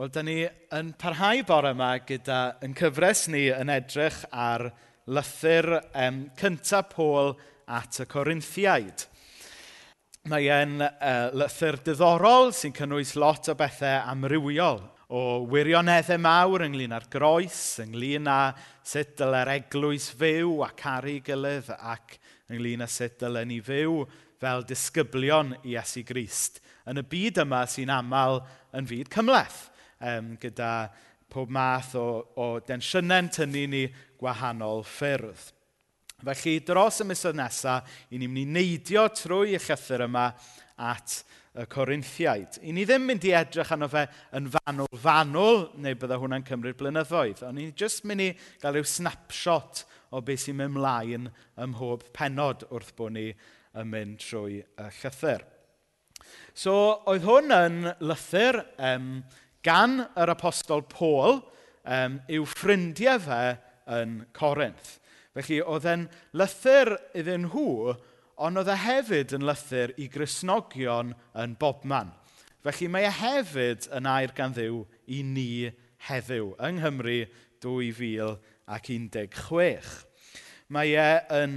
Wel, da ni yn parhau bore yma gyda yn cyfres ni yn edrych ar lythyr um, cyntaf Pôl at y Corinthiaid. Mae e'n uh, lythyr diddorol sy'n cynnwys lot o bethau amrywiol o wirioneddau mawr ynglyn â'r groes, ynglyn â sut dyle'r eglwys fyw a caru gilydd ac ynglyn â sut dylen ni fyw fel disgyblion i Esu Grist yn y byd yma sy'n aml yn fyd cymleth um, gyda pob math o, o densiynau'n tynnu ni gwahanol ffyrdd. Felly, dros y misoedd nesaf, i ni'n mynd i neidio trwy y llythyr yma at y Corinthiaid. I ni ddim mynd i edrych arno fe yn fanwl-fanwl, neu bydda hwnna'n cymryd blynyddoedd, ond ni'n just mynd i gael rhyw snapshot o beth sy'n mynd mlaen ym mhob penod wrth bod ni yn mynd trwy y llythyr. So, oedd hwn yn lythyr um, gan yr apostol Paul um, yw ffrindiau fe yn Corinth. Felly, oedd e'n lythyr iddyn nhw, ond oedd e hefyd yn lythyr i grisnogion yn bobman. Felly mae e hefyd yn air gan ddiw i ni heddiw, yng Nghymru 2016. Mae e yn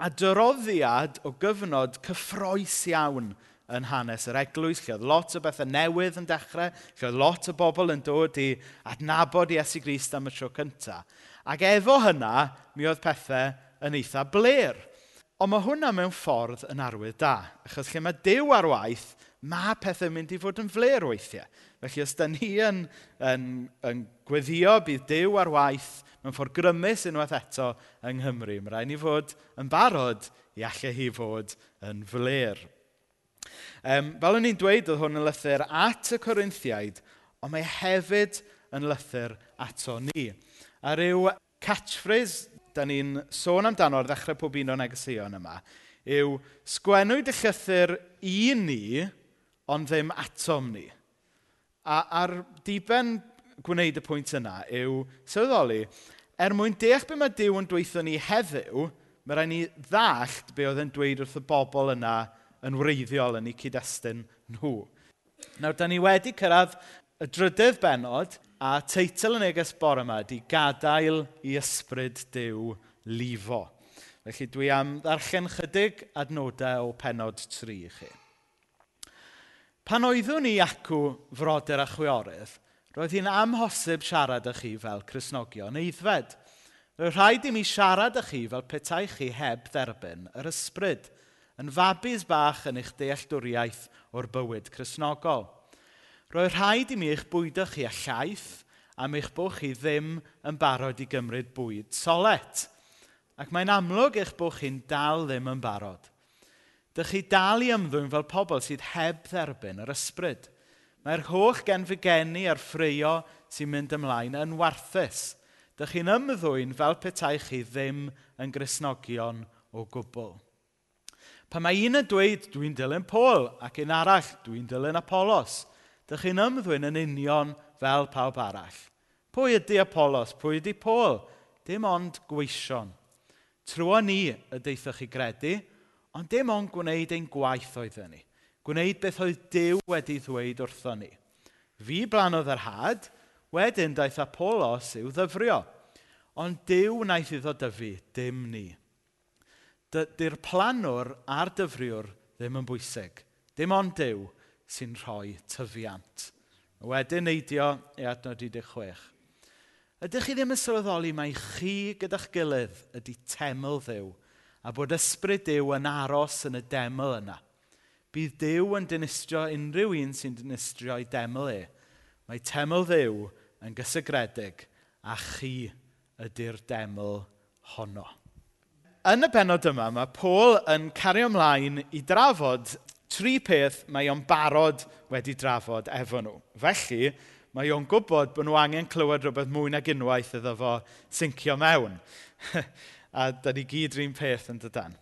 adroddiad o gyfnod cyffroes iawn yn hanes yr eglwys. Lle oedd lot o bethau newydd yn dechrau. Lle oedd lot o bobl yn dod i adnabod Iesu Grist am y tro cyntaf. Ac efo hynna, mi oedd pethau yn eitha bler. Ond mae hwnna mewn ffordd yn arwydd da. Achos lle mae Dyw ar waith, mae pethau'n mynd i fod yn fler weithiau. Felly os da ni yn, yn, yn gweddio bydd Dyw ar waith mewn ffordd grymus unwaith eto yng Nghymru, mae rhaid ni fod yn barod i allai hi fod yn fler. Um, fel o'n i'n dweud, oedd hwn yn lythyr at y Corinthiaid, ond mae hefyd yn lythyr ato ni. A ryw catchphrase da ni'n sôn amdano ar ddechrau pob un o negeseuon yma yw sgwennwyd y llythyr i ni, ond ddim atom ni. A, a'r diben gwneud y pwynt yna yw, sylweddoli, er mwyn deall beth mae Dyw yn dweithio ni heddiw, mae rhaid ni ddallt be oedd yn dweud wrth y bobl yna yn wreiddiol yn eu cyd-destun nhw. Nawr, da ni wedi cyrraedd y drydydd benod a teitl y neges bore yma ydy Gadael i Ysbryd Dyw Lifo. Felly dwi am ddarllen chydig adnodau o penod 3 i chi. Pan oeddwn i acw frodyr a chwiorydd, roedd hi'n amhosib siarad â chi fel Cresnogion eiddfed. Roedd rhaid i mi siarad â chi fel petai chi heb dderbyn yr ysbryd – yn fabus bach yn eich dealltwriaeth o'r bywyd chrysnogol. Roedd rhaid i mi eich bwydo chi a llaeth am eich bod chi ddim yn barod i gymryd bwyd solet. Ac mae'n amlwg eich bod chi'n dal ddim yn barod. Dych chi dal i ymddwyn fel pobl sydd heb dderbyn yr ysbryd. Mae'r holl genfigeni a'r ffreio sy'n mynd ymlaen yn warthus. Dych chi'n ymddwyn fel petai chi ddim yn grisnogion o gwbl. Pan mae un yn dweud, dwi'n dilyn Paul, ac un arall, dwi'n dilyn Apollos, dych chi'n ymddwyn yn union fel pawb arall. Pwy ydy Apollos? Pwy ydy Paul? Dim ond gweision. Trwy ni y deithwch chi gredu, ond dim ond gwneud ein gwaith oeddwn ni. Gwneud beth oedd Dyw wedi ddweud wrtho ni. Fi blanodd yr had, wedyn daeth Apollos i'w ddyfrio. Ond Dyw wnaeth iddo dyfu, dim ni. Dy'r planwr a'r dyfriwr ddim yn bwysig. Dim ond Dyw sy'n rhoi tyfiant. Wedyn neidio i adnod 16. Ydych chi ddim yn sylweddoli mai chi gyda'ch gilydd ydy teml ddew a bod ysbryd Dyw yn aros yn y deml yna. Bydd Dyw yn dinistrio unrhyw un sy'n dinistrio i deml e. Mae teml Ddew yn gysegredig a chi ydy'r deml honno yn y benod yma, mae Paul yn cario ymlaen i drafod tri peth mae o'n barod wedi drafod efo nhw. Felly, mae o'n gwybod bod nhw angen clywed rhywbeth mwy nag unwaith iddo fo syncio mewn. a da ni gyd rhywun peth yn dydan.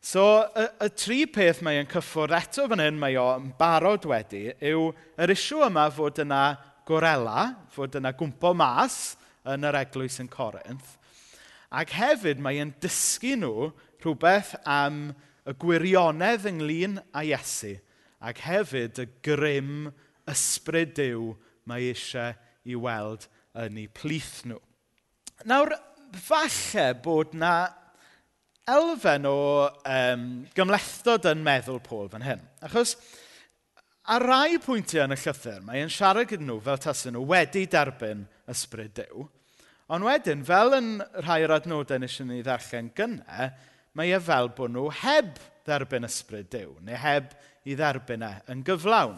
So, y, y tri peth mae o'n cyffwrdd eto fan hyn mae o'n barod wedi yw yr isiw yma fod yna gorela, fod yna gwmpo mas yn yr eglwys yn Corinth, Ac hefyd mae e'n dysgu nhw rhywbeth am y gwirionedd ynglyn â Iesu ac hefyd y grym ysbryd Dyw mae eisiau i weld yn eu plith nhw. Nawr, falle bod na elfen o um, gymlethdod yn meddwl Paul fan hyn. Achos ar rai pwyntiau yn y llythyr, mae e'n siarad gyda nhw fel tasyn nhw wedi derbyn ysbryd Dyw. Ond wedyn, fel yn rhai o'r adnodau nes i ni ddarllen gynnau, mae e fel bod nhw heb dderbyn ysbryd Dyw, neu heb i dderbyn e yn gyflawn.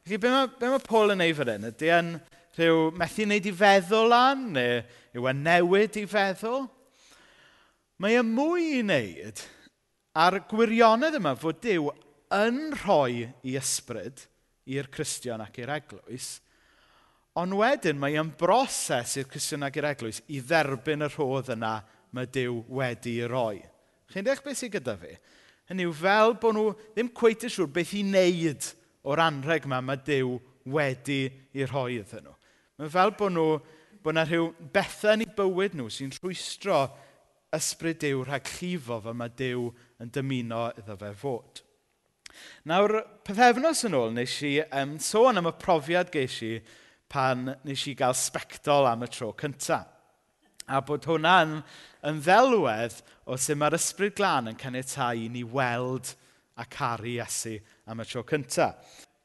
Felly, be mae, be mae Paul yn ei fan hyn? Ydy e'n rhyw methu wneud i feddwl an, neu yw e'n newid i feddwl? Mae e mwy i wneud a'r gwirionedd yma fod Dyw yn rhoi i ysbryd i'r Cristion ac i'r Eglwys – Ond wedyn mae yn broses i'r Cristionau i'r Eglwys i dderbyn y rhodd yna mae Dyw wedi wedi'i roi. Chi'n deall beth sydd gyda fi? Hynny yw fel bod nhw ddim cweith yn siŵr beth i wneud o'r anrheg yma mae Dyw wedi i rhoi iddyn nhw. Mae fel bod nhw, bod yna rhyw bethau yn eu bywyd nhw sy'n rhwystro ysbryd Dyw rhag llifo fe mae Dyw yn dymuno iddo fe fod. Nawr, pethefnos yn ôl, nes i um, sôn am y profiad geis i pan nes i gael sbectol am y tro cyntaf. A bod hwnna'n yn ddelwedd o sut mae'r ysbryd glân yn caniatau i ni weld a caru Iesu am y tro cyntaf.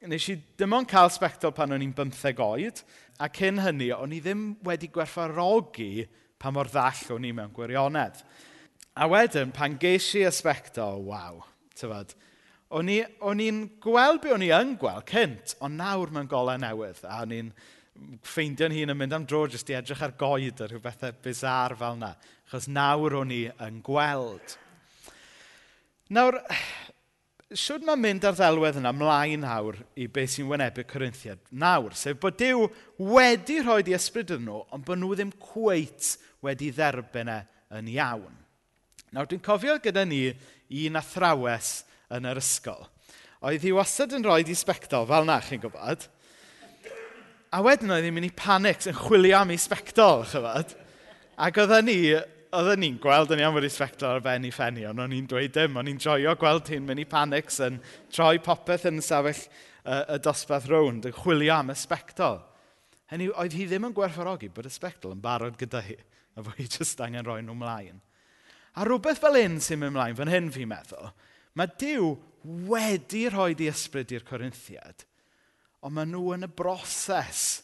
Nes i ddim ond cael sbectol pan o'n i'n 15 oed, a cyn hynny, o'n i ddim wedi gwerthfarogi pa mor ddall o'n i mewn gwirionedd. A wedyn, pan ges i y sbectol, waw, tyfod, O'n i'n gweld be o'n i yn gweld cynt, ond nawr mewn golau newydd. A o'n i'n ffeindio'n hun yn mynd am dro jyst i edrych ar goed a rhyw bethau e bizar fel yna. Achos nawr o'n i yn gweld. Nawr, siwr mae'n mynd ar ddelwedd yna mlaen nawr i beth sy'n wynebu Corinthiad nawr, sef bod Dyw wedi rhoi di ysbryd yn nhw, ond bod nhw ddim cweit wedi dderbyn e yn iawn. Nawr, dwi'n cofio gyda ni un athrawes yn yr ysgol. Oedd hi wastad yn rhoi di sbectol, fel na chi'n gwybod. A wedyn oedd hi'n mynd i panics yn chwilio am ei sbectol, chyfod. Ac oedden ni, oedden ni'n gweld yn iawn fod ei ar ben i ffenni, ond o'n i'n dweud dim, o'n i'n joio gweld hi'n mynd i panics yn troi popeth yn sefyll uh, y dosbarth rownd, yn chwilio am y sbectol. Hynny, oedd hi ddim yn gwerthfawrogi bod y sbectol yn barod gyda hi, a fod hi jyst angen rhoi nhw mlaen. A rhywbeth fel un sy'n mynd mlaen, fan hyn fi'n meddwl, Mae Dyw wedi rhoi di ysbryd i'r Corinthiad, ond maen nhw yn y broses.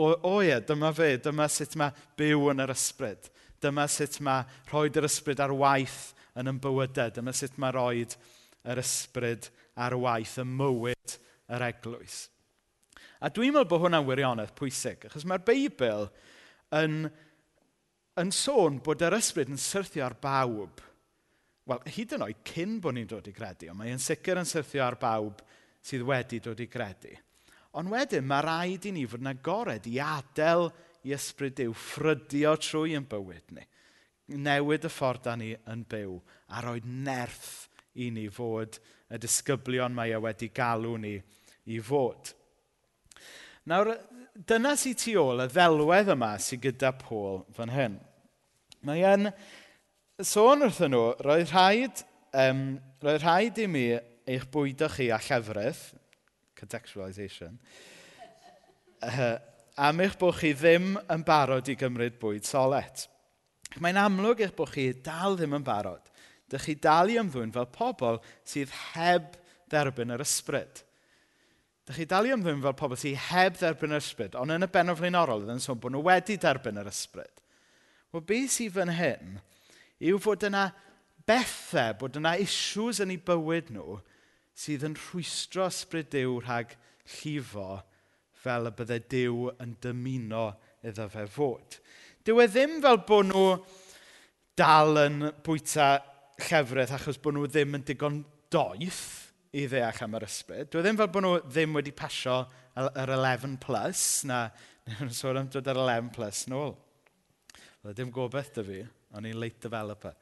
O, o ie, dyma fe, dyma sut mae byw yn yr ysbryd. Dyma sut mae rhoi yr ysbryd ar waith yn yn bywydau. Dyma sut mae rhoi yr ysbryd ar waith y mywyd yr eglwys. A dwi'n meddwl bod hwnna'n wirionedd pwysig, achos mae'r Beibl yn, yn sôn bod yr ysbryd yn syrthio ar bawb – wel, hyd yn oed cyn bod ni'n dod i gredu, ond mae'n sicr yn syrthio ar bawb sydd wedi dod i gredu. Ond wedyn, mae rhaid i ni fod yn agored i adael i ysbryd Dyw ffrydio trwy yn bywyd ni. Newid y ffordd da ni yn byw a rhoi nerth i ni fod y disgyblion mae e wedi galw ni i fod. Nawr, dyna sy'n tu ôl y ddelwedd yma sydd gyda Paul fan hyn. Mae e'n sôn wrthyn nhw, roedd rhaid, um, roedd rhaid i mi eich bwydo chi a llefrith, contextualisation, uh, am eich bod chi ddim yn barod i gymryd bwyd solet. Mae'n amlwg eich bod chi dal ddim yn barod. Dych chi dal i ymddwyn fel pobl sydd heb dderbyn yr ysbryd. Dych chi dal i ymddwyn fel pobl sydd heb dderbyn yr ysbryd, ond yn y benod flaenorol, ydyn nhw'n sôn bod nhw wedi derbyn yr ysbryd. Wel, beth sydd fan hyn yw fod yna bethau, bod yna issues yn eu bywyd nhw sydd yn rhwystro ysbryd Dyw rhag llifo fel y byddai Dyw yn dymuno iddo fe fod. Dyw e ddim fel bod nhw dal yn bwyta llefrith achos bod nhw ddim yn digon doeth i ddeall am yr ysbryd. Dyw e ddim fel bod nhw ddim wedi pasio yr 11 plus, na, nhw'n sôn am dod ar 11 plus nôl. Oedd ddim gobeith dy fi. O'n i'n late developer.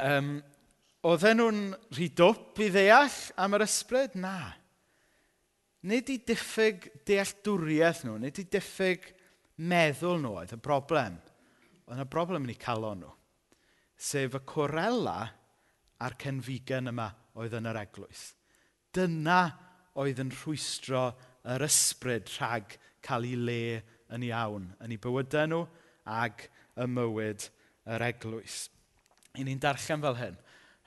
Um, oedden nhw'n rhydwp i ddeall am yr ysbryd? Na. Nid i diffyg dealltwriaeth nhw, nid i diffyg meddwl nhw oedd y broblem. Oedd y broblem yn eu calon nhw. Sef y corella a'r cenfigen yma oedd yn yr eglwys. Dyna oedd yn rhwystro yr ysbryd rhag cael ei le yn iawn yn ei bywydau nhw ac y mywyd yr eglwys. I ni'n darllen fel hyn.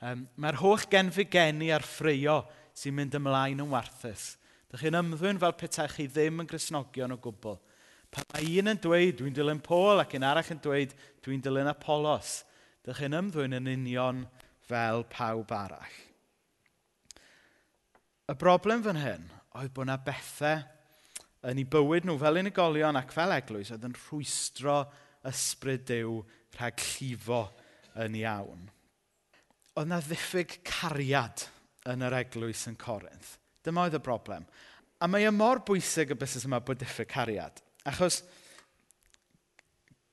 Um, Mae'r holl genfigeni a'r ffreio sy'n mynd ymlaen yn warthus. Dych chi'n ymddwyn fel petai chi ddim yn grisnogion o gwbl. Pa mae un yn dweud, dwi'n dilyn Paul, ac un arall yn dweud, dwi'n dilyn Apollos. Dych chi'n ymddwyn yn union fel pawb arall. Y broblem fan hyn oedd bod yna bethau yn ei bywyd nhw fel unigolion ac fel eglwys oedd yn rhwystro ysbryd Dyw rhag llifo yn iawn. Oedd yna ddiffyg cariad yn yr eglwys yn Corinth. Dyma oedd y broblem. A mae y mor bwysig y busnes yma bod diffyg cariad. Achos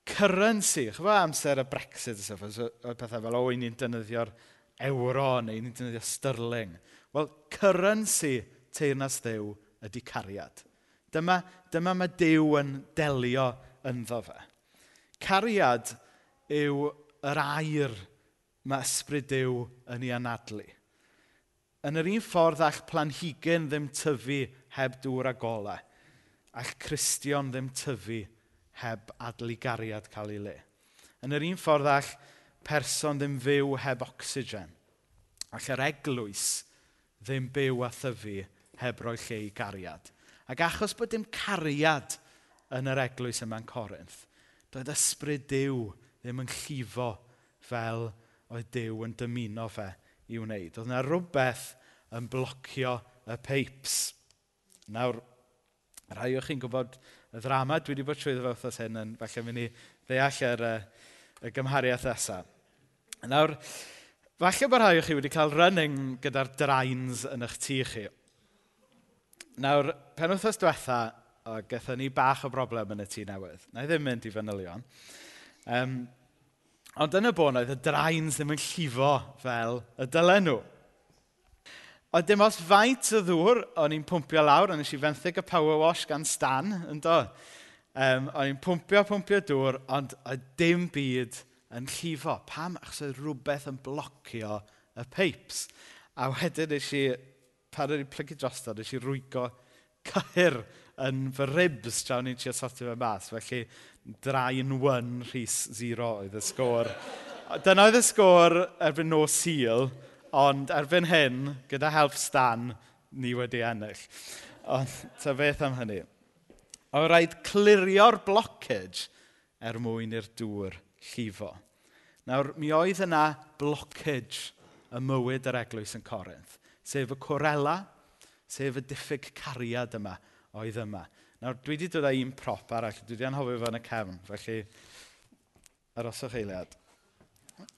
currency, chyfo amser y Brexit, oedd pethau fel, o, ni'n dynyddio'r euro neu ni'n defnyddio sterling. Wel, currency teirnas ddew ydy cariad. Dyma, dyma mae dew yn delio ynddo fe. Cariad yw yr air mae ysbryd Dyw yn ei anadlu. Yn yr un ffordd a'ch planhigyn ddim tyfu heb dŵr a golau, all Cristion ddim tyfu heb adligariad cael ei le. Yn yr un ffordd all person ddim fyw heb ocsigen, a'ch yr eglwys ddim byw a thyfu heb roi lle i gariad. Ac achos bod dim cariad yn yr eglwys yma'n Corinth, Doedd ysbryd Dyw ddim yn llifo fel oedd Dyw yn dymuno fe i wneud. Oedd yna rhywbeth yn blocio y peips. Nawr, rhai o'ch chi'n gwybod y ddrama, dwi wedi bod trwy ddweud wrthos hyn yn falle mynd i ddeall yr y, y gymhariaeth nesaf. Nawr, falle bod rhai o'ch chi wedi cael running gyda'r drains yn eich tŷ chi. Nawr, pen wrthos diwetha, a gatho ni bach o broblem yn y tŷ newydd. Na i ddim mynd i fanylion. Um, ond yn y bon oedd y drains ddim yn llifo fel y dylen nhw. Ond dim os faint o ddŵr o'n i'n pwmpio lawr, ond eisiau fenthyg y power wash gan Stan, yn do? Um, o'n i'n pwmpio, pwmpio dŵr, ond oedd dim byd yn llifo. Pam? Achos oedd rhywbeth yn blocio y peips. A wedyn eisiau, pan o'n i'n plygu drosto, eisiau rwygo cyhyr yn fy ribs tra o'n i'n trio sortio fe mas. Felly, draen 1, rhys 0 oedd y sgôr. Dyna oedd y sgôr erbyn no seal, ond erbyn hyn, gyda help Stan, ni wedi ennill. Ond, ta beth am hynny. O rhaid clirio'r blockage er mwyn i'r dŵr llifo. Nawr, mi oedd yna blockage y mywyd yr eglwys yn Corinth, sef y corela, sef y diffyg cariad yma oedd yma. Nawr, dwi wedi dod â un prop arall. Dwi wedi anhofio fo yn y cefn, felly aroswch eiliad.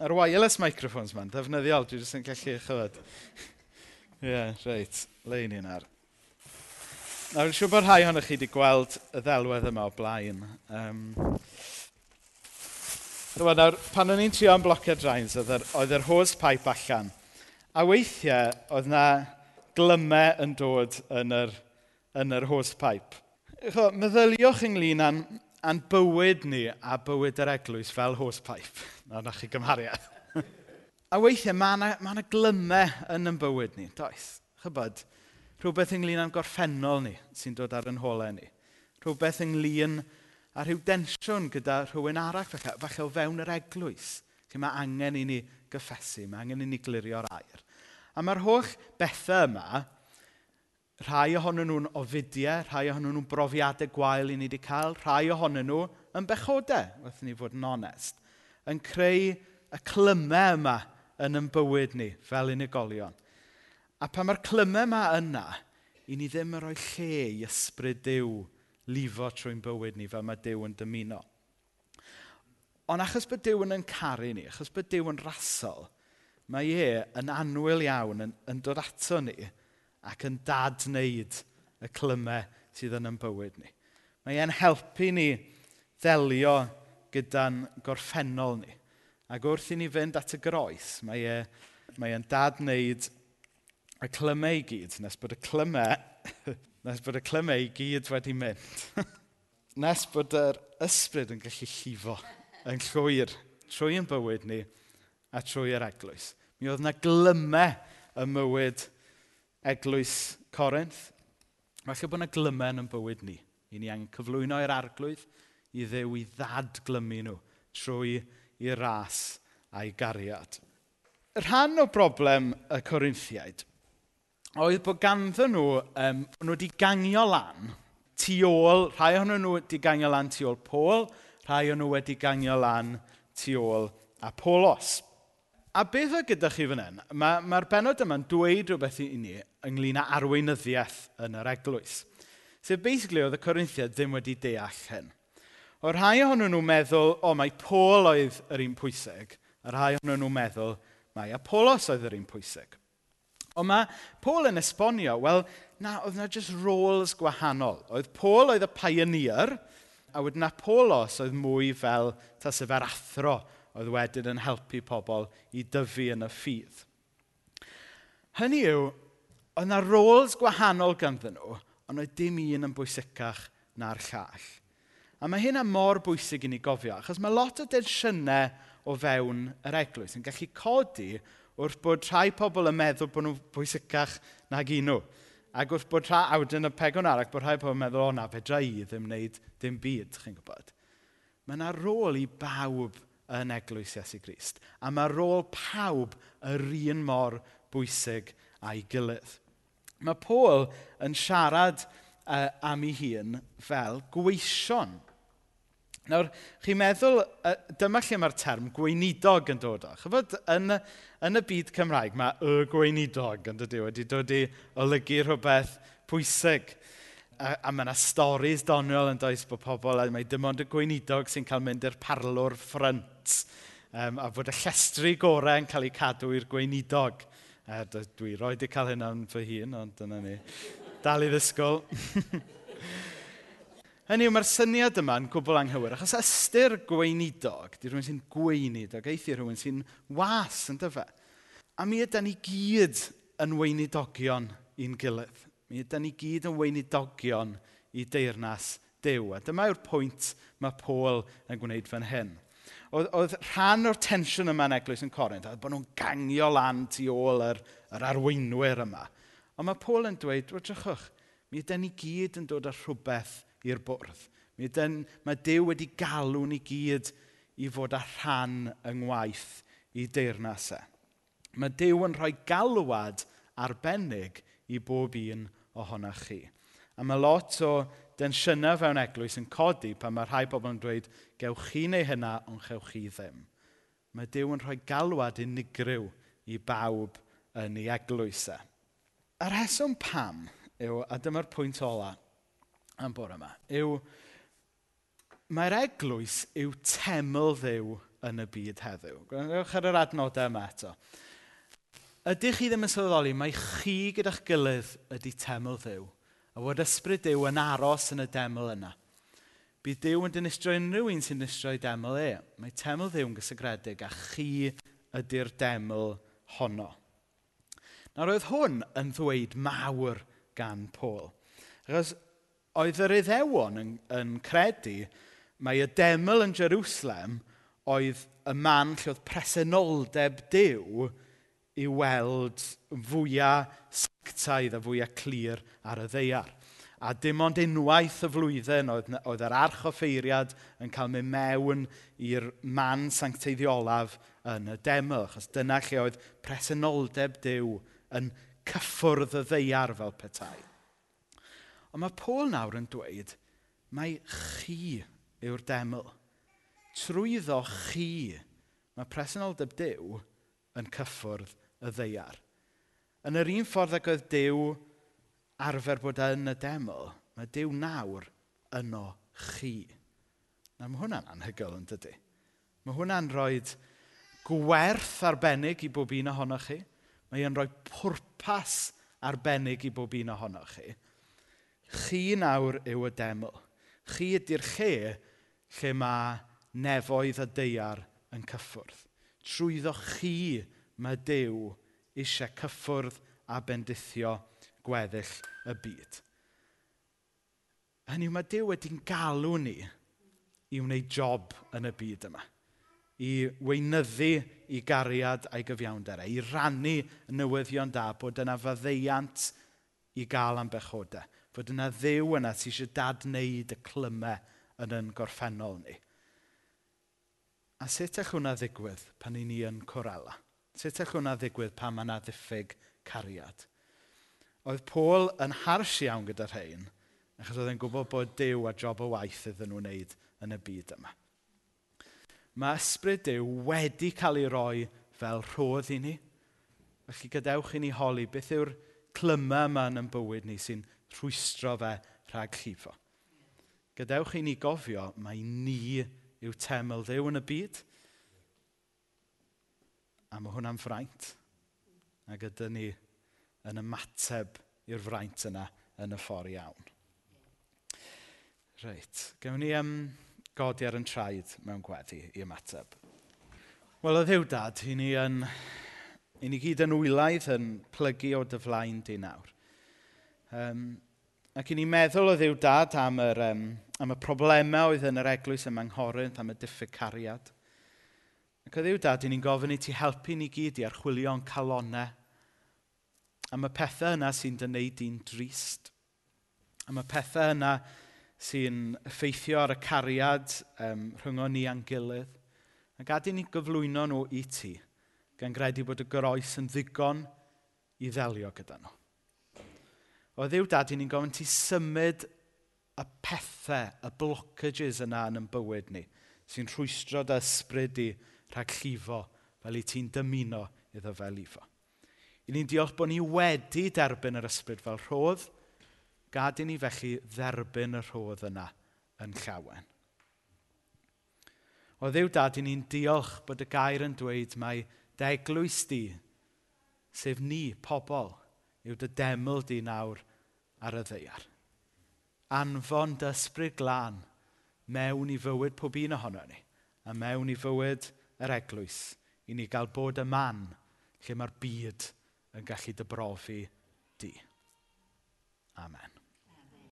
Yr wireless microphones ma'n defnyddiol, dwi jyst yn gallu chyfod. Ie, yeah, reit, lein i'n ar. nawr. Siw bod rhai ohonych chi wedi gweld y ddelwedd yma o blaen. Um, Rwan, nawr, pan o'n i'n trio am bloced drains, oedd yr oedd yr hose pipe allan. A weithiau, oedd yna glymau yn dod yn yr yn yr hosepipe. Chwa, meddyliwch ynglyn â'n, an bywyd ni a bywyd yr eglwys fel hosepipe. Na, na chi gymhariad. a weithiau, mae yna ma, na, glymau yn yn bywyd ni, does. Chybod, rhywbeth ynglyn â'n gorffennol ni sy'n dod ar yn holau ni. Rhywbeth ynglyn â rhyw densiwn gyda rhywun arall, falle, falle o fewn yr eglwys. Felly mae angen i ni gyffesu, mae angen i ni glirio'r air. A mae'r holl bethau yma rhai ohonyn nhw'n ofidiau, rhai ohonyn nhw'n brofiadau gwael i ni wedi cael, rhai ohonyn nhw yn bechodau, wrth ni fod yn onest, yn creu y clymau yma yn ein bywyd ni fel unigolion. A pa mae'r clymau yma yna, i ni ddim yn rhoi lle i ysbryd Dyw lifo trwy'n bywyd ni fel mae Dyw yn dymuno. Ond achos bod Dyw yn yn caru ni, achos bod Dyw yn rasol, mae e yn anwyl iawn yn, yn dod ato ni – ac yn dadwneud y clymau sydd yn yn bywyd ni. Mae e'n helpu ni ddelio gyda'n gorffennol ni. Ac wrth i ni fynd at y groes, mae e, mae e'n dadwneud y clymau i gyd, nes bod y clymau, nes bod y clymau i gyd wedi mynd. nes bod yr ysbryd yn gallu llifo yn llwyr trwy yn bywyd ni a trwy yr eglwys. Mi oedd yna glymau y mywyd eglwys Corinth. Falle bod yna glymen yn bywyd ni. I ni angen cyflwyno i'r arglwydd i ddew i ddadglymu nhw trwy i ras a'i gariad. Rhan o broblem y Corinthiaid oedd bod ganddyn nhw, um, nhw wedi gangio lan tu ôl, rhai ohonyn nhw wedi gangio lan tu ôl Pôl, rhai o'n nhw wedi gangio lan tu ôl Apolos. A beth oedd gyda chi fan hyn? Mae'r ma benod yma'n dweud rhywbeth i ni ynglyn â arweinyddiaeth yn yr eglwys. Sef basically oedd y Corinthiad ddim wedi deall hyn. O rhai ohonyn nhw'n meddwl, o mae Paul oedd yr un pwysig, a rhai ohonyn nhw'n meddwl, mae Apollos oedd yr un pwysig. Ond mae Paul yn esbonio, wel, na, oedd na just roles gwahanol. Oedd Paul oedd y pioneer, a wedyn Apollos oedd mwy fel tasefer athro oedd wedyn yn helpu pobl i dyfu yn y ffydd. Hynny yw, oedd yna roles gwahanol ganddyn nhw, ond oedd dim un yn bwysicach na'r llall. A mae hynna mor bwysig i ni gofio, achos mae lot o densiynau o fewn yr eglwys yn gallu codi wrth bod rhai pobl yn meddwl bod nhw'n bwysicach nag un nhw. Ac wrth bod rhai awdyn y pegon arall, bod rhai pobl yn meddwl, o na, fedra i ddim wneud dim byd, chi'n gwybod. Mae yna rôl i bawb yn eglwys Iesu Grist. A mae rôl pawb yr un mor bwysig a'i gilydd. Mae Paul yn siarad uh, am ei hun fel gweision. Nawr, chi'n meddwl, uh, dyma lle mae'r term gweinidog yn dod o. Chyfod, yn, yn y byd Cymraeg mae y gweinidog yn dod i wedi dod i olygu rhywbeth pwysig a, a mae yna storys doniol yn does bod pobl, a mae dim ond y gweinidog sy'n cael mynd i'r parlwr ffrynt. Um, a fod y llestri gorau yn cael ei cadw i'r gweinidog. Uh, dwi roi di cael hynna'n fy hun, ond dyna ni. Dal i ddysgol. Hynny yw, mae'r syniad yma yn gwbl anghywir, achos ystyr gweinidog, di rhywun sy'n gweinidog, eithi rhywun sy'n was, yn dyfa. A mi ydy ni gyd yn weinidogion i'n gilydd. Mi ydy ni gyd yn weinidogion i deyrnas dew. A dyma yw'r pwynt mae Paul yn gwneud fan hyn. Oedd, oedd rhan o'r tensiwn yma yn eglwys yn Corinth, oedd bod nhw'n gangio lan tu ôl yr, yr arweinwyr yma. Ond mae Paul yn dweud, wediwchwch, mi ydy ni gyd yn dod â rhywbeth i'r bwrdd. Mi ydyn, mae Dyw wedi galw ni gyd i fod â rhan yng ngwaith i deyrnasau. Mae Dyw yn rhoi galwad arbennig i bob un ohonoch chi. A mae lot o densiynau fewn eglwys yn codi pan mae rhai bobl yn dweud, gewch chi neu hynna, ond chewch chi ddim. Mae Dyw yn rhoi galwad unigryw i bawb yn ei eglwysau. A rheswm pam yw, a dyma'r pwynt ola am bore yma, yw mae'r eglwys yw teml ddew yn y byd heddiw. Gwrandwch ar yr adnodau yma eto ydych chi ddim yn sylweddoli mae chi gyda'ch gilydd ydy teml ddew. A bod ysbryd Dyw yn aros yn y deml yna. Bydd Dyw yn dinistrio unrhyw un sy'n dinistrio deml e. Mae teml Dyw yn gysegredig a chi ydy'r deml honno. Nawr oedd hwn yn ddweud mawr gan Paul. Achos oedd yr iddewon yn, yn credu mae y deml yn Jerusalem oedd y man lle oedd presenoldeb Dyw i weld fwyaf sectaidd a fwyaf clir ar y ddeiar. A dim ond unwaith y flwyddyn oedd, oedd yr arch o ffeiriad yn cael mynd mewn i'r man sancteiddiolaf yn y deml, achos dyna lle oedd presenoldeb Dyw yn cyffwrdd y ddeiar fel petai. Ond mae Paul nawr yn dweud, mae chi yw'r deml. Trwyddo chi, mae presenoldeb Dyw yn cyffwrdd y ddeiar. Yn yr un ffordd ag oedd Dyw arfer bod yn y deml, mae Dyw nawr yno chi. Na, mae hwnna'n anhygoel yn dydy. Mae hwnna'n rhoi gwerth arbennig i bob un ohonoch chi. Mae e'n rhoi pwrpas arbennig i bob un ohonoch chi. Chi nawr yw y deml. Chi ydy'r lle lle mae nefoedd y deiar yn cyffwrdd. Trwyddo chi mae Dyw eisiau cyffwrdd a bendithio gweddill y byd. Hynny yw, mae Dyw wedi'n galw ni i wneud job yn y byd yma. I weinyddu i gariad a'i gyfiawnder e, i rannu newyddion da bod yna faddeiant i gael am bechodau. Fod yna ddew yna sydd eisiau dadwneud y clymau yn yn gorffennol ni. A sut eich hwnna ddigwydd pan i ni yn Corella? Sut all hwnna ddigwydd pan mae yna ddiffyg cariad? Oedd Paul yn hars iawn gyda rhain, achos oedd e'n gwybod bod Dyw a job o waith iddyn nhw wneud yn y byd yma. Mae ysbryd Dyw wedi cael ei roi fel rhodd i ni. Felly gadewch i ni holi beth yw'r clyma yma yn bywyd ni sy'n rhwystro fe rhag llifo. Gadewch i ni gofio mai ni yw teml ddew yn y byd – A mae hwnna'n fraint. A gyda ni yn ymateb i'r fraint yna yn y ffordd iawn. Reit, gawn ni um, godi ar yn traed mewn gweddi i ymateb. Wel, oedd ddiw dad, i ni, yn, i ni gyd yn wylaidd yn plygu o dyflaen di nawr. Um, ac i ni meddwl o ddiw dad am, yr, um, am y problemau oedd yn yr eglwys yma yng Nghorynt, am y diffyg cariad. Ac o ddiw dad, ni'n gofyn i ti helpu ni gyd i archwilio'n calonau. Am y pethau yna sy'n dyneud i'n drist. Am y pethau yna sy'n effeithio ar y cariad um, rhyngo ni a'n gilydd. A gadi ni gyflwyno nhw i ti, gan gredu bod y groes yn ddigon i ddelio gyda nhw. O ddiw dad, ni'n gofyn ti symud y pethau, y blockages yna yn yn bywyd ni, sy'n rhwystro dy ysbryd i rhag llifo fel i ti'n dymuno iddo fe lifo. I ni'n diolch bod ni wedi derbyn yr ysbryd fel rhodd, gad i ni felly dderbyn y rhodd yna yn llawen. O ddiw dad, i ni'n diolch bod y gair yn dweud mae deglwys di, sef ni, pobl, yw dy deml di nawr ar y ddeiar. Anfon dysbryd glân mewn i fywyd pob un ohono ni, a mewn i fywyd yr eglwys i ni gael bod y man lle mae'r byd yn gallu dybrofi di. Amen.